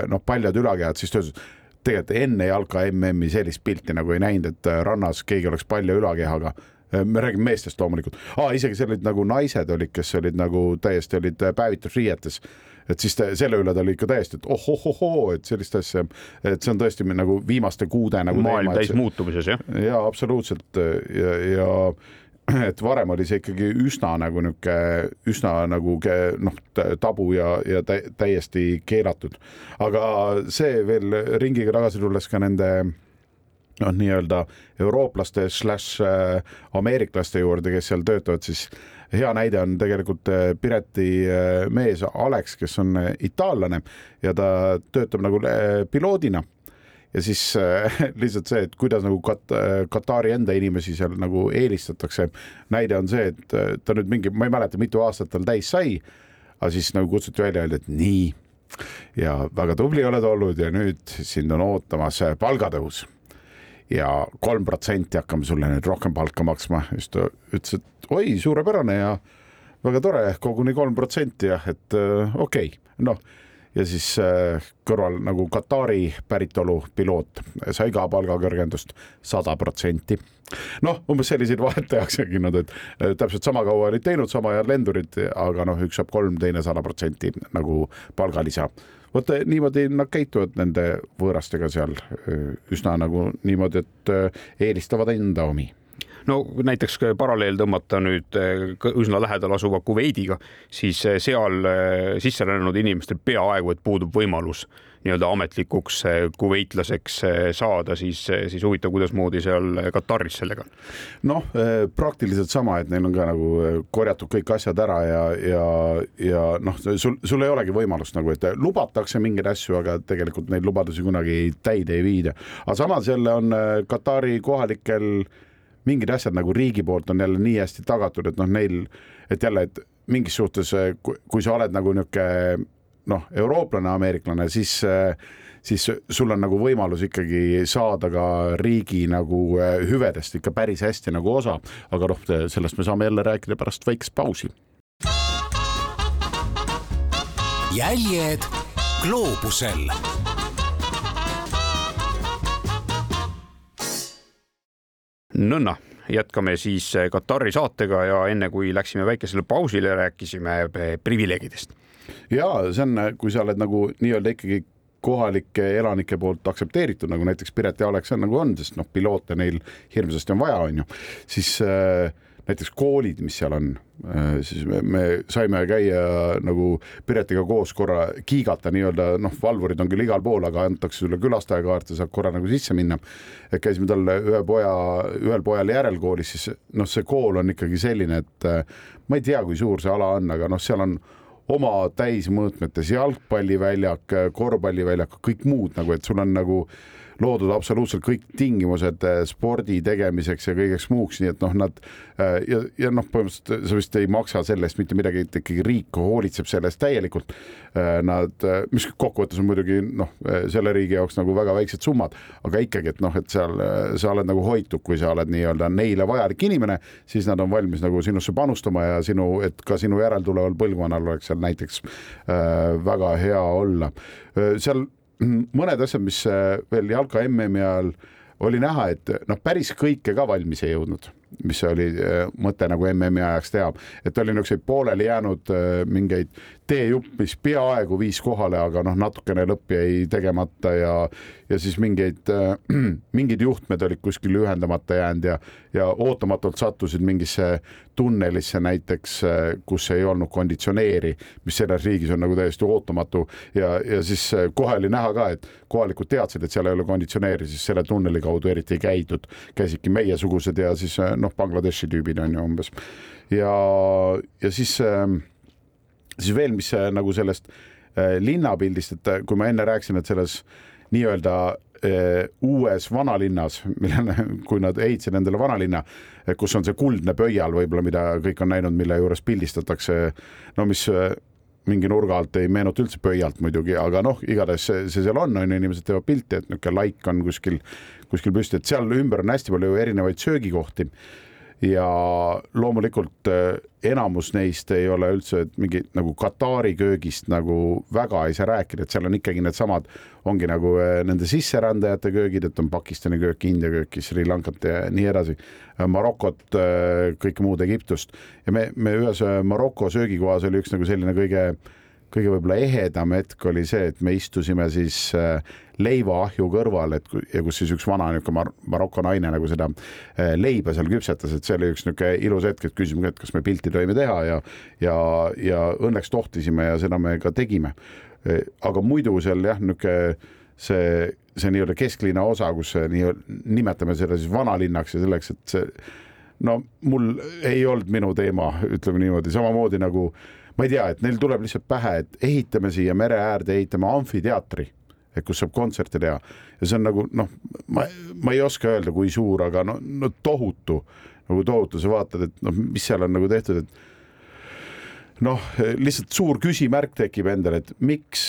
noh, paljad ülakehad, siis ta ütles, tegelikult enne jalka MM-i sellist pilti nagu ei näinud, et rannas keegi oleks palja ülakehaga. Me räägime meestest loomulikult. Ah,, isegi seal olid nagu naised olid, kes olid nagu täiesti olid päevitusriietes et siis te, selle üle ta oli ikka täiesti, et ohohohoo, et sellist asja, et see on tõesti nagu viimaste kuude nagu maailm täis muutumises jah. ja absoluutselt ja, ja et varem oli see ikkagi üsna nagu niisugune, üsna nagu noh, tabu ja, ja täiesti keelatud. aga see veel ringiga tagasi tulles ka nende noh, nii-öelda eurooplaste slaš äh, ameeriklaste juurde, kes seal töötavad, siis hea näide on tegelikult äh, Pireti äh, mees Alex, kes on äh, itaallane ja ta töötab nagu piloodina ja siis lihtsalt see, et kuidas nagu Kat-, Katari enda inimesi seal nagu eelistatakse. näide on see, et ta nüüd mingi, ma ei mäleta, mitu aastat tal täis sai, aga siis nagu kutsuti välja, öeldi, et nii ja väga tubli oled olnud ja nüüd sind on ootamas palgatõus ja kolm protsenti hakkame sulle nüüd rohkem palka maksma, siis ta ütles, et oi, suurepärane ja väga tore, koguni kolm protsenti jah, et äh, okei okay., noh ja siis äh, kõrval nagu Katari päritolu piloot sai ka palgakõrgendust sada protsenti. noh, umbes selliseid vahet tehaksegi nad, et äh, täpselt sama kaua olid teinud sama head lendurid, aga noh, üks saab kolm, teine sada protsenti nagu palgalisa vot niimoodi nad käituvad nende võõrastega seal üsna nagu niimoodi, et eelistavad enda omi no näiteks paralleel tõmmata nüüd üsna lähedal asuva Kuveidiga, siis seal sisserännanud inimestel peaaegu et puudub võimalus nii-öelda ametlikuks kuveitlaseks saada, siis, siis huvitav, kuidasmoodi seal Kataris sellega on? noh, praktiliselt sama, et neil on ka nagu korjatud kõik asjad ära ja, ja, ja noh, sul, sul ei olegi võimalust nagu, et lubatakse mingeid asju, aga tegelikult neid lubadusi kunagi täide ei viida. aga samas jälle on Katari kohalikel mingid asjad nagu riigi poolt on jälle nii hästi tagatud, et noh, neil, et jälle, et mingis suhtes, kui sa oled nagu niisugune noh, eurooplane, ameeriklane, siis siis sul on nagu võimalus ikkagi saada ka riigi nagu eh, hüvedest ikka päris hästi nagu osa, aga noh, sellest me saame jälle rääkida pärast väikest pausi. jäljed gloobusel nõnna, jätkame siis Katari saatega ja enne kui läksime väikesele pausile, rääkisime privileegidest. Ja see on, kui sa oled nagu nii-öelda ikkagi kohalike elanike poolt aktsepteeritud, nagu näiteks Piret ja on nagu on, sest noh, piloote neil hirmsasti on vaja, on ju, siis äh, näiteks koolid, mis seal on äh,, siis me, me saime käia nagu Piretiga koos korra kiigata nii-öelda noh, valvurid on küll igal pool, aga antakse sulle külastajakaart ja saab korra nagu sisse minna. et käisime tal ühe poja, ühel pojal järelkoolis, siis noh, see kool on ikkagi selline, et äh, ma ei tea, kui suur see ala on, aga noh, seal on oma täismõõtmetes jalgpalliväljak, korvpalliväljak, kõik muud nagu, et sul on nagu loodud absoluutselt kõik tingimused eh, spordi tegemiseks ja kõigeks muuks, nii et noh, nad eh, ja, ja noh, põhimõtteliselt sa vist ei maksa selle eest mitte midagi, et ikkagi riik hoolitseb selle eest täielikult. Eh, nad, mis kokkuvõttes on muidugi noh, selle riigi jaoks nagu väga väiksed summad, aga ikkagi, et noh, et seal sa oled nagu hoitud, kui sa oled nii-öelda neile vajalik inimene, siis nad on valmis nagu sinusse panustama ja sinu, et ka sinu järeltuleval põlvkonnal oleks seal näiteks äh, väga hea olla. seal mõned asjad, mis äh, veel jalka MM-i ajal oli näha, et noh, päris kõike ka valmis ei jõudnud, mis oli äh, mõte nagu MM-i ajaks teha, et oli niisuguseid pooleli jäänud äh, mingeid teejupp, mis peaaegu viis kohale, aga noh, natukene lõpp jäi tegemata ja ja siis mingeid äh,, mingid juhtmed olid kuskil ühendamata jäänud ja, ja ootamatult sattusid mingisse tunnelisse näiteks, kus ei olnud konditsioneeri, mis selles riigis on nagu täiesti ootamatu. Ja, ja siis kohe oli näha ka, et kohalikud teadsid, et seal ei ole konditsioneeri, siis selle tunneli kaudu eriti ei käidud, käisidki meiesugused ja siis noh, Bangladeshi tüübid on ju umbes. Ja, ja siis, siis veel, mis nagu sellest linnapildist, et kui ma enne rääkisin, et selles nii-öelda uues vanalinnas, millele, kui nad ehitasid endale vanalinna, kus on see kuldne pöial võib-olla, mida kõik on näinud, mille juures pildistatakse, no mis mingi nurga alt ei meenuta üldse pöialt muidugi, aga noh, igatahes see, see seal on, on ju, inimesed teevad pilti, et niisugune laik on kuskil, kuskil püsti, et seal ümber on hästi palju erinevaid söögikohti ja loomulikult äh, enamus neist ei ole üldse mingi nagu Katari köögist nagu väga ei saa rääkida, et seal on ikkagi needsamad, ongi nagu äh, nende sisserändajate köögid, et on Pakistani köök, India kööki, Sri Lankat ja nii edasi, äh, Marokot, kõike muud Egiptust. Ja me, me ühes Maroko söögikohas oli üks nagu selline kõige kõige võib-olla ehedam hetk oli see, et me istusime siis leivaahju kõrval, et ja kus siis üks vana niisugune mar Maroko naine nagu seda leiba seal küpsetas, et see oli üks niisugune ilus hetk, et küsisime, et kas me pilti tohime teha ja ja, ja õnneks tohtisime ja seda me ka tegime. aga muidu seal jah, niisugune see, see nii-öelda kesklinna osa, kus nii nimetame seda siis vanalinnaks ja selleks, et see no mul ei olnud minu teema, ütleme niimoodi, samamoodi nagu ma ei tea, et neil tuleb lihtsalt pähe, et ehitame siia mere äärde, ehitame amfiteatri, et kus saab kontserte teha. Ja see on nagu noh, ma, ma ei oska öelda, kui suur, aga no, no tohutu. Nagu tohutu, sa vaatad, et noh, mis seal on nagu tehtud, et noh, lihtsalt suur küsimärk tekib endale, et miks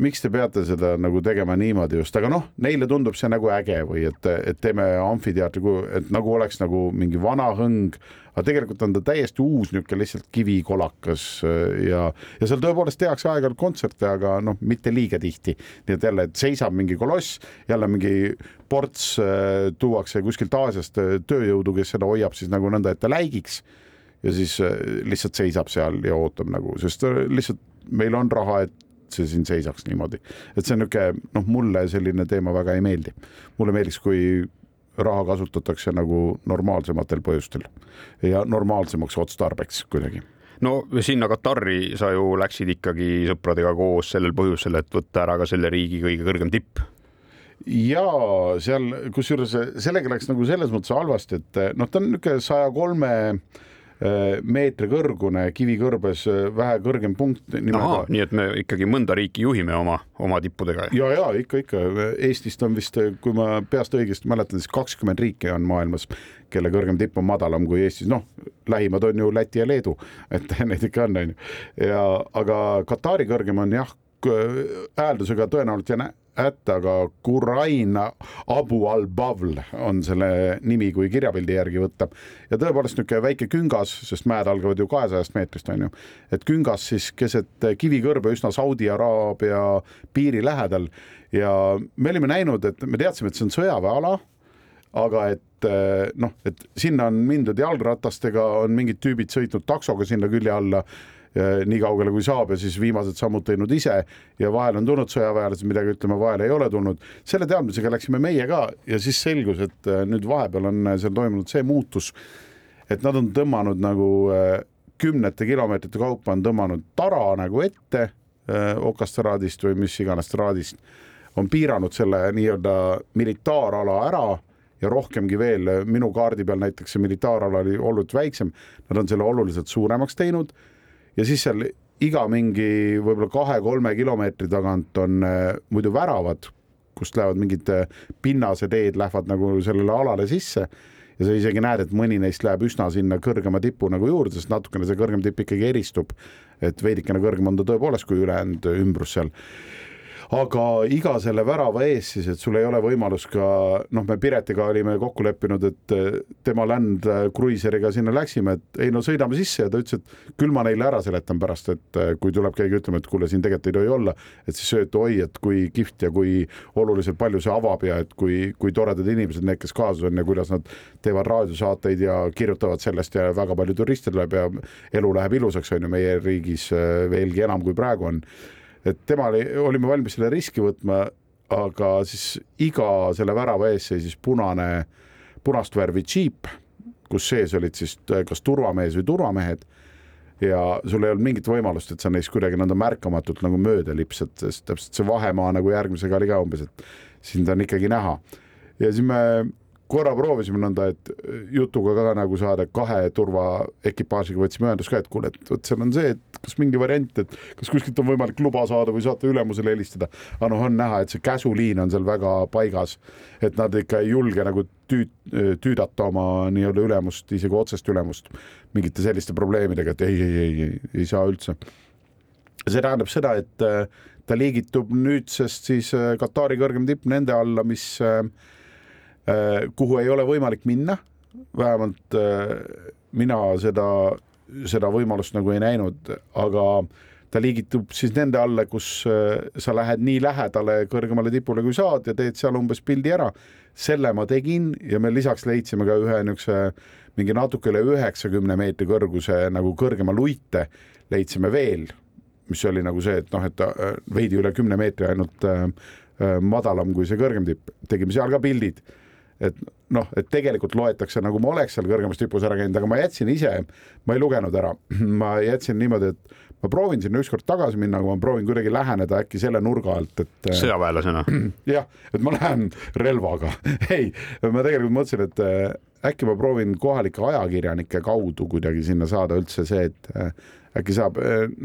miks te peate seda nagu tegema niimoodi just, aga noh, neile tundub see nagu äge või et, et teeme amfiteatri, et nagu oleks nagu mingi vana hõng, aga tegelikult on ta täiesti uus niisugune lihtsalt kivikolakas äh, ja, ja seal tõepoolest tehakse aeg-ajalt kontserte, aga noh, mitte liiga tihti. nii et jälle, et seisab mingi koloss, jälle mingi ports äh, tuuakse kuskilt Aasiast äh, tööjõudu, kes seda hoiab siis nagu nõnda, et ta läigiks ja siis lihtsalt seisab seal ja ootab nagu, sest lihtsalt meil on raha, et see siin seisaks niimoodi. et see on niisugune, noh, mulle selline teema väga ei meeldi. mulle meeldiks, kui raha kasutatakse nagu normaalsematel põhjustel ja normaalsemaks otstarbeks kuidagi no sinna Katari sa ju läksid ikkagi sõpradega koos sellel põhjusel, et võtta ära ka selle riigi kõige kõrgem tipp ja seal, kusjuures sellega läks nagu selles mõttes halvasti, et noh, ta on niisugune saja kolme Äh, meetri kõrgune kivikõrbes äh, vähe kõrgem punkt. nii et me ikkagi mõnda riiki juhime oma, oma tippudega. ja, ja ikka, ikka Eestist on vist, kui ma peast õigesti mäletan, siis kakskümmend riiki on maailmas, kelle kõrgem tipp on madalam kui Eestis, noh, lähimad on ju Läti ja Leedu, et neid ikka on, onju. ja aga Katari kõrgem on jah, hääldusega tõenäoliselt ja hätta, aga Kuraina Abu al-Bavl on selle nimi, kui kirjapildi järgi võtta. ja tõepoolest niisugune väike küngas, sest mäed algavad ju kahesajast meetrist, on ju, et küngas siis keset kivikõrbe üsna Saudi Araabia piiri lähedal. Ja me olime näinud, et me teadsime, et see on sõjaväeala aga et noh, et sinna on mindud jalgratastega, on mingid tüübid sõitnud taksoga sinna külje alla nii kaugele kui saab ja siis viimased sammud teinud ise. Ja vahel on tulnud sõjaväelased midagi ütlema, vahel ei ole tulnud. selle teadmisega läksime meie ka ja siis selgus, et äh, nüüd vahepeal on äh, seal toimunud see muutus, et nad on tõmmanud nagu äh, kümnete kilomeetrite kaupa on tõmmanud tara nagu ette okastraadist või mis iganes traadist, on piiranud selle nii-öelda militaarala ära ja rohkemgi veel, minu kaardi peal näiteks see militaarala oli oluliselt väiksem, nad on selle oluliselt suuremaks teinud ja siis seal iga mingi võib-olla kahe-kolme kilomeetri tagant on äh, muidu väravad, kust lähevad mingid äh, pinnaseteed lähevad nagu sellele alale sisse ja sa isegi näed, et mõni neist läheb üsna sinna kõrgema tipu nagu juurde, sest natukene see kõrgem tipp ikkagi eristub. et veidikene kõrgem on ta tõepoolest kui ülejäänud ümbrus seal aga iga selle värava ees siis, et sul ei ole võimalus ka noh, me Piretiga olime kokku leppinud, et eh, tema Land Cruiseriga sinna läksime, et ei no sõidame sisse ja ta ütles, et küll ma neile ära seletan pärast, et eh, kui tuleb keegi ütlema, et kuule, siin tegelikult ei tohi olla, et siis öeldi oi, et kui kihvt ja kui oluliselt palju see avab ja et kui, kui toredad inimesed need, kes kaasas on ja kuidas nad teevad raadiosaateid ja kirjutavad sellest ja väga palju turiste tuleb ja elu läheb ilusaks, on ju, meie riigis eh, veelgi enam kui praegu on et tema oli, olime valmis selle riski võtma, aga siis iga selle värava ees seisis punane, punast värvi džiip, kus sees olid siis kas turvamees või turvamehed ja sul ei olnud mingit võimalust, et sa neist kuidagi nõnda märkamatult nagu mööda lipsad, sest täpselt see vahemaa nagu järgmisega oli ka umbes, et sind on ikkagi näha. ja siis me korra proovisime nõnda, et jutuga ka nagu saada kahe turvaekipaažiga võtsime ühendust ka, et kuule, et vot seal on see, et kas mingi variant, et kas kuskilt on võimalik luba saada või saate ülemusele helistada. aga noh, on näha, et see käsuliin on seal väga paigas, et nad ikka ei julge nagu tüüt-, tüüdata oma nii-öelda ülemust, isegi otsest ülemust mingite selliste probleemidega, et ei, ei, ei, ei, ei saa üldse. see tähendab seda, et äh, ta liigitub nüüdsest siis äh, Katari kõrgem tipp nende alla, mis äh, Äh, kuhu ei ole võimalik minna. vähemalt äh, mina seda, seda võimalust nagu ei näinud, aga ta liigitub siis nende alla, kus äh, sa lähed nii lähedale kõrgemale tipule, kui saad ja teed seal umbes pildi ära. selle ma tegin ja me lisaks leidsime ka ühe niisuguse mingi natuke üle üheksakümne meetri kõrguse nagu kõrgema luite leidsime veel, mis oli nagu see, et noh, et ta veidi üle kümne meetri ainult äh, madalam kui see kõrgem tipp, tegime seal ka pildid et noh, et tegelikult loetakse nagu ma oleks seal kõrgemas tipus ära käinud, aga ma jätsin ise, ma ei lugenud ära, ma jätsin niimoodi, et ma proovin sinna ükskord tagasi minna, aga ma proovin kuidagi läheneda äkki selle nurga alt, et. Äh, sõjaväelasena. jah, et ma lähen relvaga ei, ma tegelikult mõtlesin, et äh, äkki ma proovin kohalike ajakirjanike kaudu kuidagi sinna saada üldse see, et äh, äkki saab,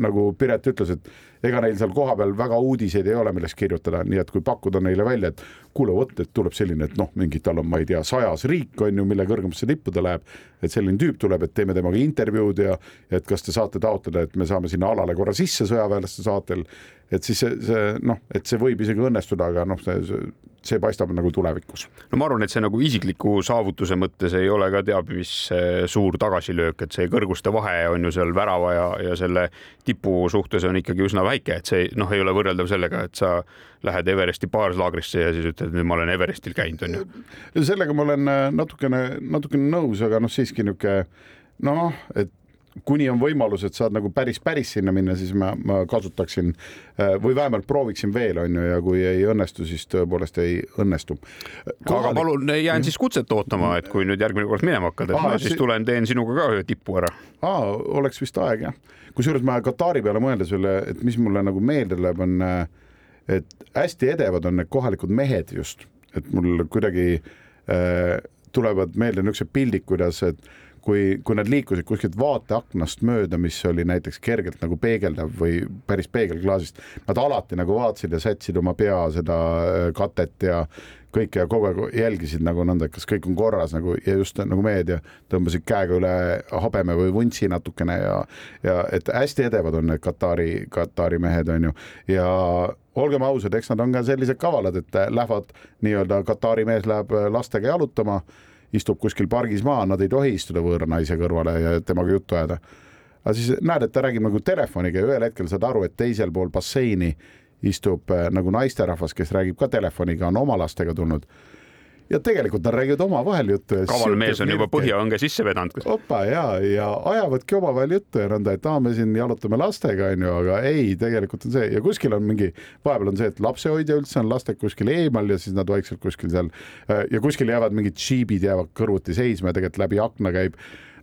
nagu Piret ütles, et ega neil seal kohapeal väga uudiseid ei ole, millest kirjutada, nii et kui pakkuda neile välja, et kuule, vot, et tuleb selline, et noh, mingi tal on, ma ei tea, sajas riik on ju, mille kõrgemasse tippu ta läheb, et selline tüüp tuleb, et teeme temaga intervjuud ja, et kas te saate taotleda, et me saame sinna alale korra sisse sõjaväelaste saatel, et siis see, see noh, et see võib isegi õnnestuda, aga noh, see, see paistab nagu tulevikus. no ma arvan, et see nagu isikliku saavutuse mõttes ei ole ka teab mis eh, suur tagasilöök, et see kõrguste vahe on ju seal värava ja, ja selle tipu suhtes on ikkagi üsna väike, et see noh, ei ole võrreldav sellega, et sa lähed Everesti baarlaagrisse ja siis ütled, nüüd ma olen Everestil käinud, on ju. sellega ma olen eh, natukene, natukene nõus, aga noh, siiski niisugune noh, et kuni on võimalus, et saad nagu päris, päris sinna minna, siis ma, ma kasutaksin äh, või vähemalt prooviksin veel, on ju, ja kui ei õnnestu, siis tõepoolest ei õnnestu. aga palun, jään siis kutset ootama, et kui nüüd järgmine kord minema hakkad, et Aa, ma siis tulen, teen sinuga ka ühe tipu ära. aa, oleks vist aeg jah. kusjuures ma Katari peale mõeldes veel, et mis mulle nagu meelde läheb, on, äh, et hästi edevad on need kohalikud mehed just, et mul kuidagi äh, tulevad meelde niisugused pildid, kuidas, et kui, kui nad liikusid kuskilt vaateaknast mööda, mis oli näiteks kergelt nagu peegeldav või päris peegelklaasist, nad alati nagu vaatasid ja sätsid oma pea seda äh, katet ja kõike ja kogu aeg jälgisid nagu nõnda, et kas kõik on korras nagu ja just nagu mehed ja tõmbasid käega üle habeme või vuntsi natukene ja, ja et hästi edevad on need Katari, Katari mehed on ju. Ja olgem ausad, eks nad on ka sellised kavalad, et lähevad nii-öelda Katari mees läheb lastega jalutama istub kuskil pargis maha, nad ei tohi istuda võõra naise kõrvale ja temaga juttu ajada. aga siis näed, et ta räägib nagu telefoniga ja ühel hetkel saad aru, et teisel pool basseini istub äh, nagu naisterahvas, kes räägib ka telefoniga, on oma lastega tulnud ja tegelikult nad räägivad omavahel juttu. kaval mees on juba põhjaõnge sisse vedanud. opa ja, ja ajavadki omavahel juttu ja nõnda, et aa, me siin jalutame lastega, onju, aga ei, tegelikult on see ja kuskil on mingi, vahepeal on see, et lapsehoidja üldse on lastega kuskil eemal ja siis nad vaikselt kuskil seal äh, ja kuskil jäävad mingid džiibid jäävad kõrvuti seisma ja tegelikult läbi akna käib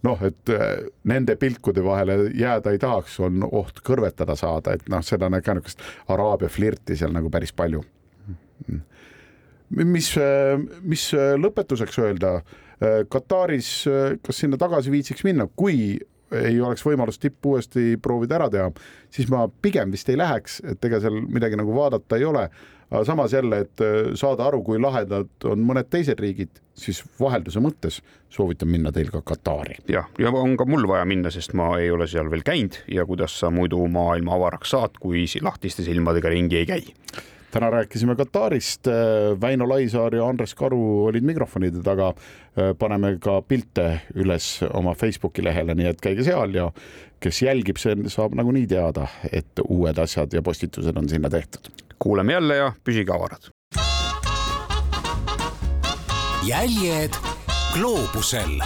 noh, et äh, nende pilkude vahele jääda ei tahaks, on oht kõrvetada saada, et noh, seda on ka niisugust araabia flirti seal nagu päris palju mis, mis lõpetuseks öelda, Kataris, kas sinna tagasi viitsiks minna, kui ei oleks võimalust tippu uuesti proovida ära teha, siis ma pigem vist ei läheks, et ega seal midagi nagu vaadata ei ole. aga samas jälle, et saada aru, kui lahedad on mõned teised riigid, siis vahelduse mõttes soovitan minna teil ka Katari. jah, ja on ka mul vaja minna, sest ma ei ole seal veel käinud ja kuidas sa muidu maailma avaraks saad, kui lahtiste silmadega ringi ei käi täna rääkisime Katarist, äh, Väino Laisaar ja Andres Karu olid mikrofonide taga. Äh, paneme ka pilte üles oma Facebooki lehele, nii et käige seal ja kes jälgib, see saab nagunii teada, et uued asjad ja postitused on sinna tehtud. kuuleme jälle ja püsige avarad. jäljed gloobusel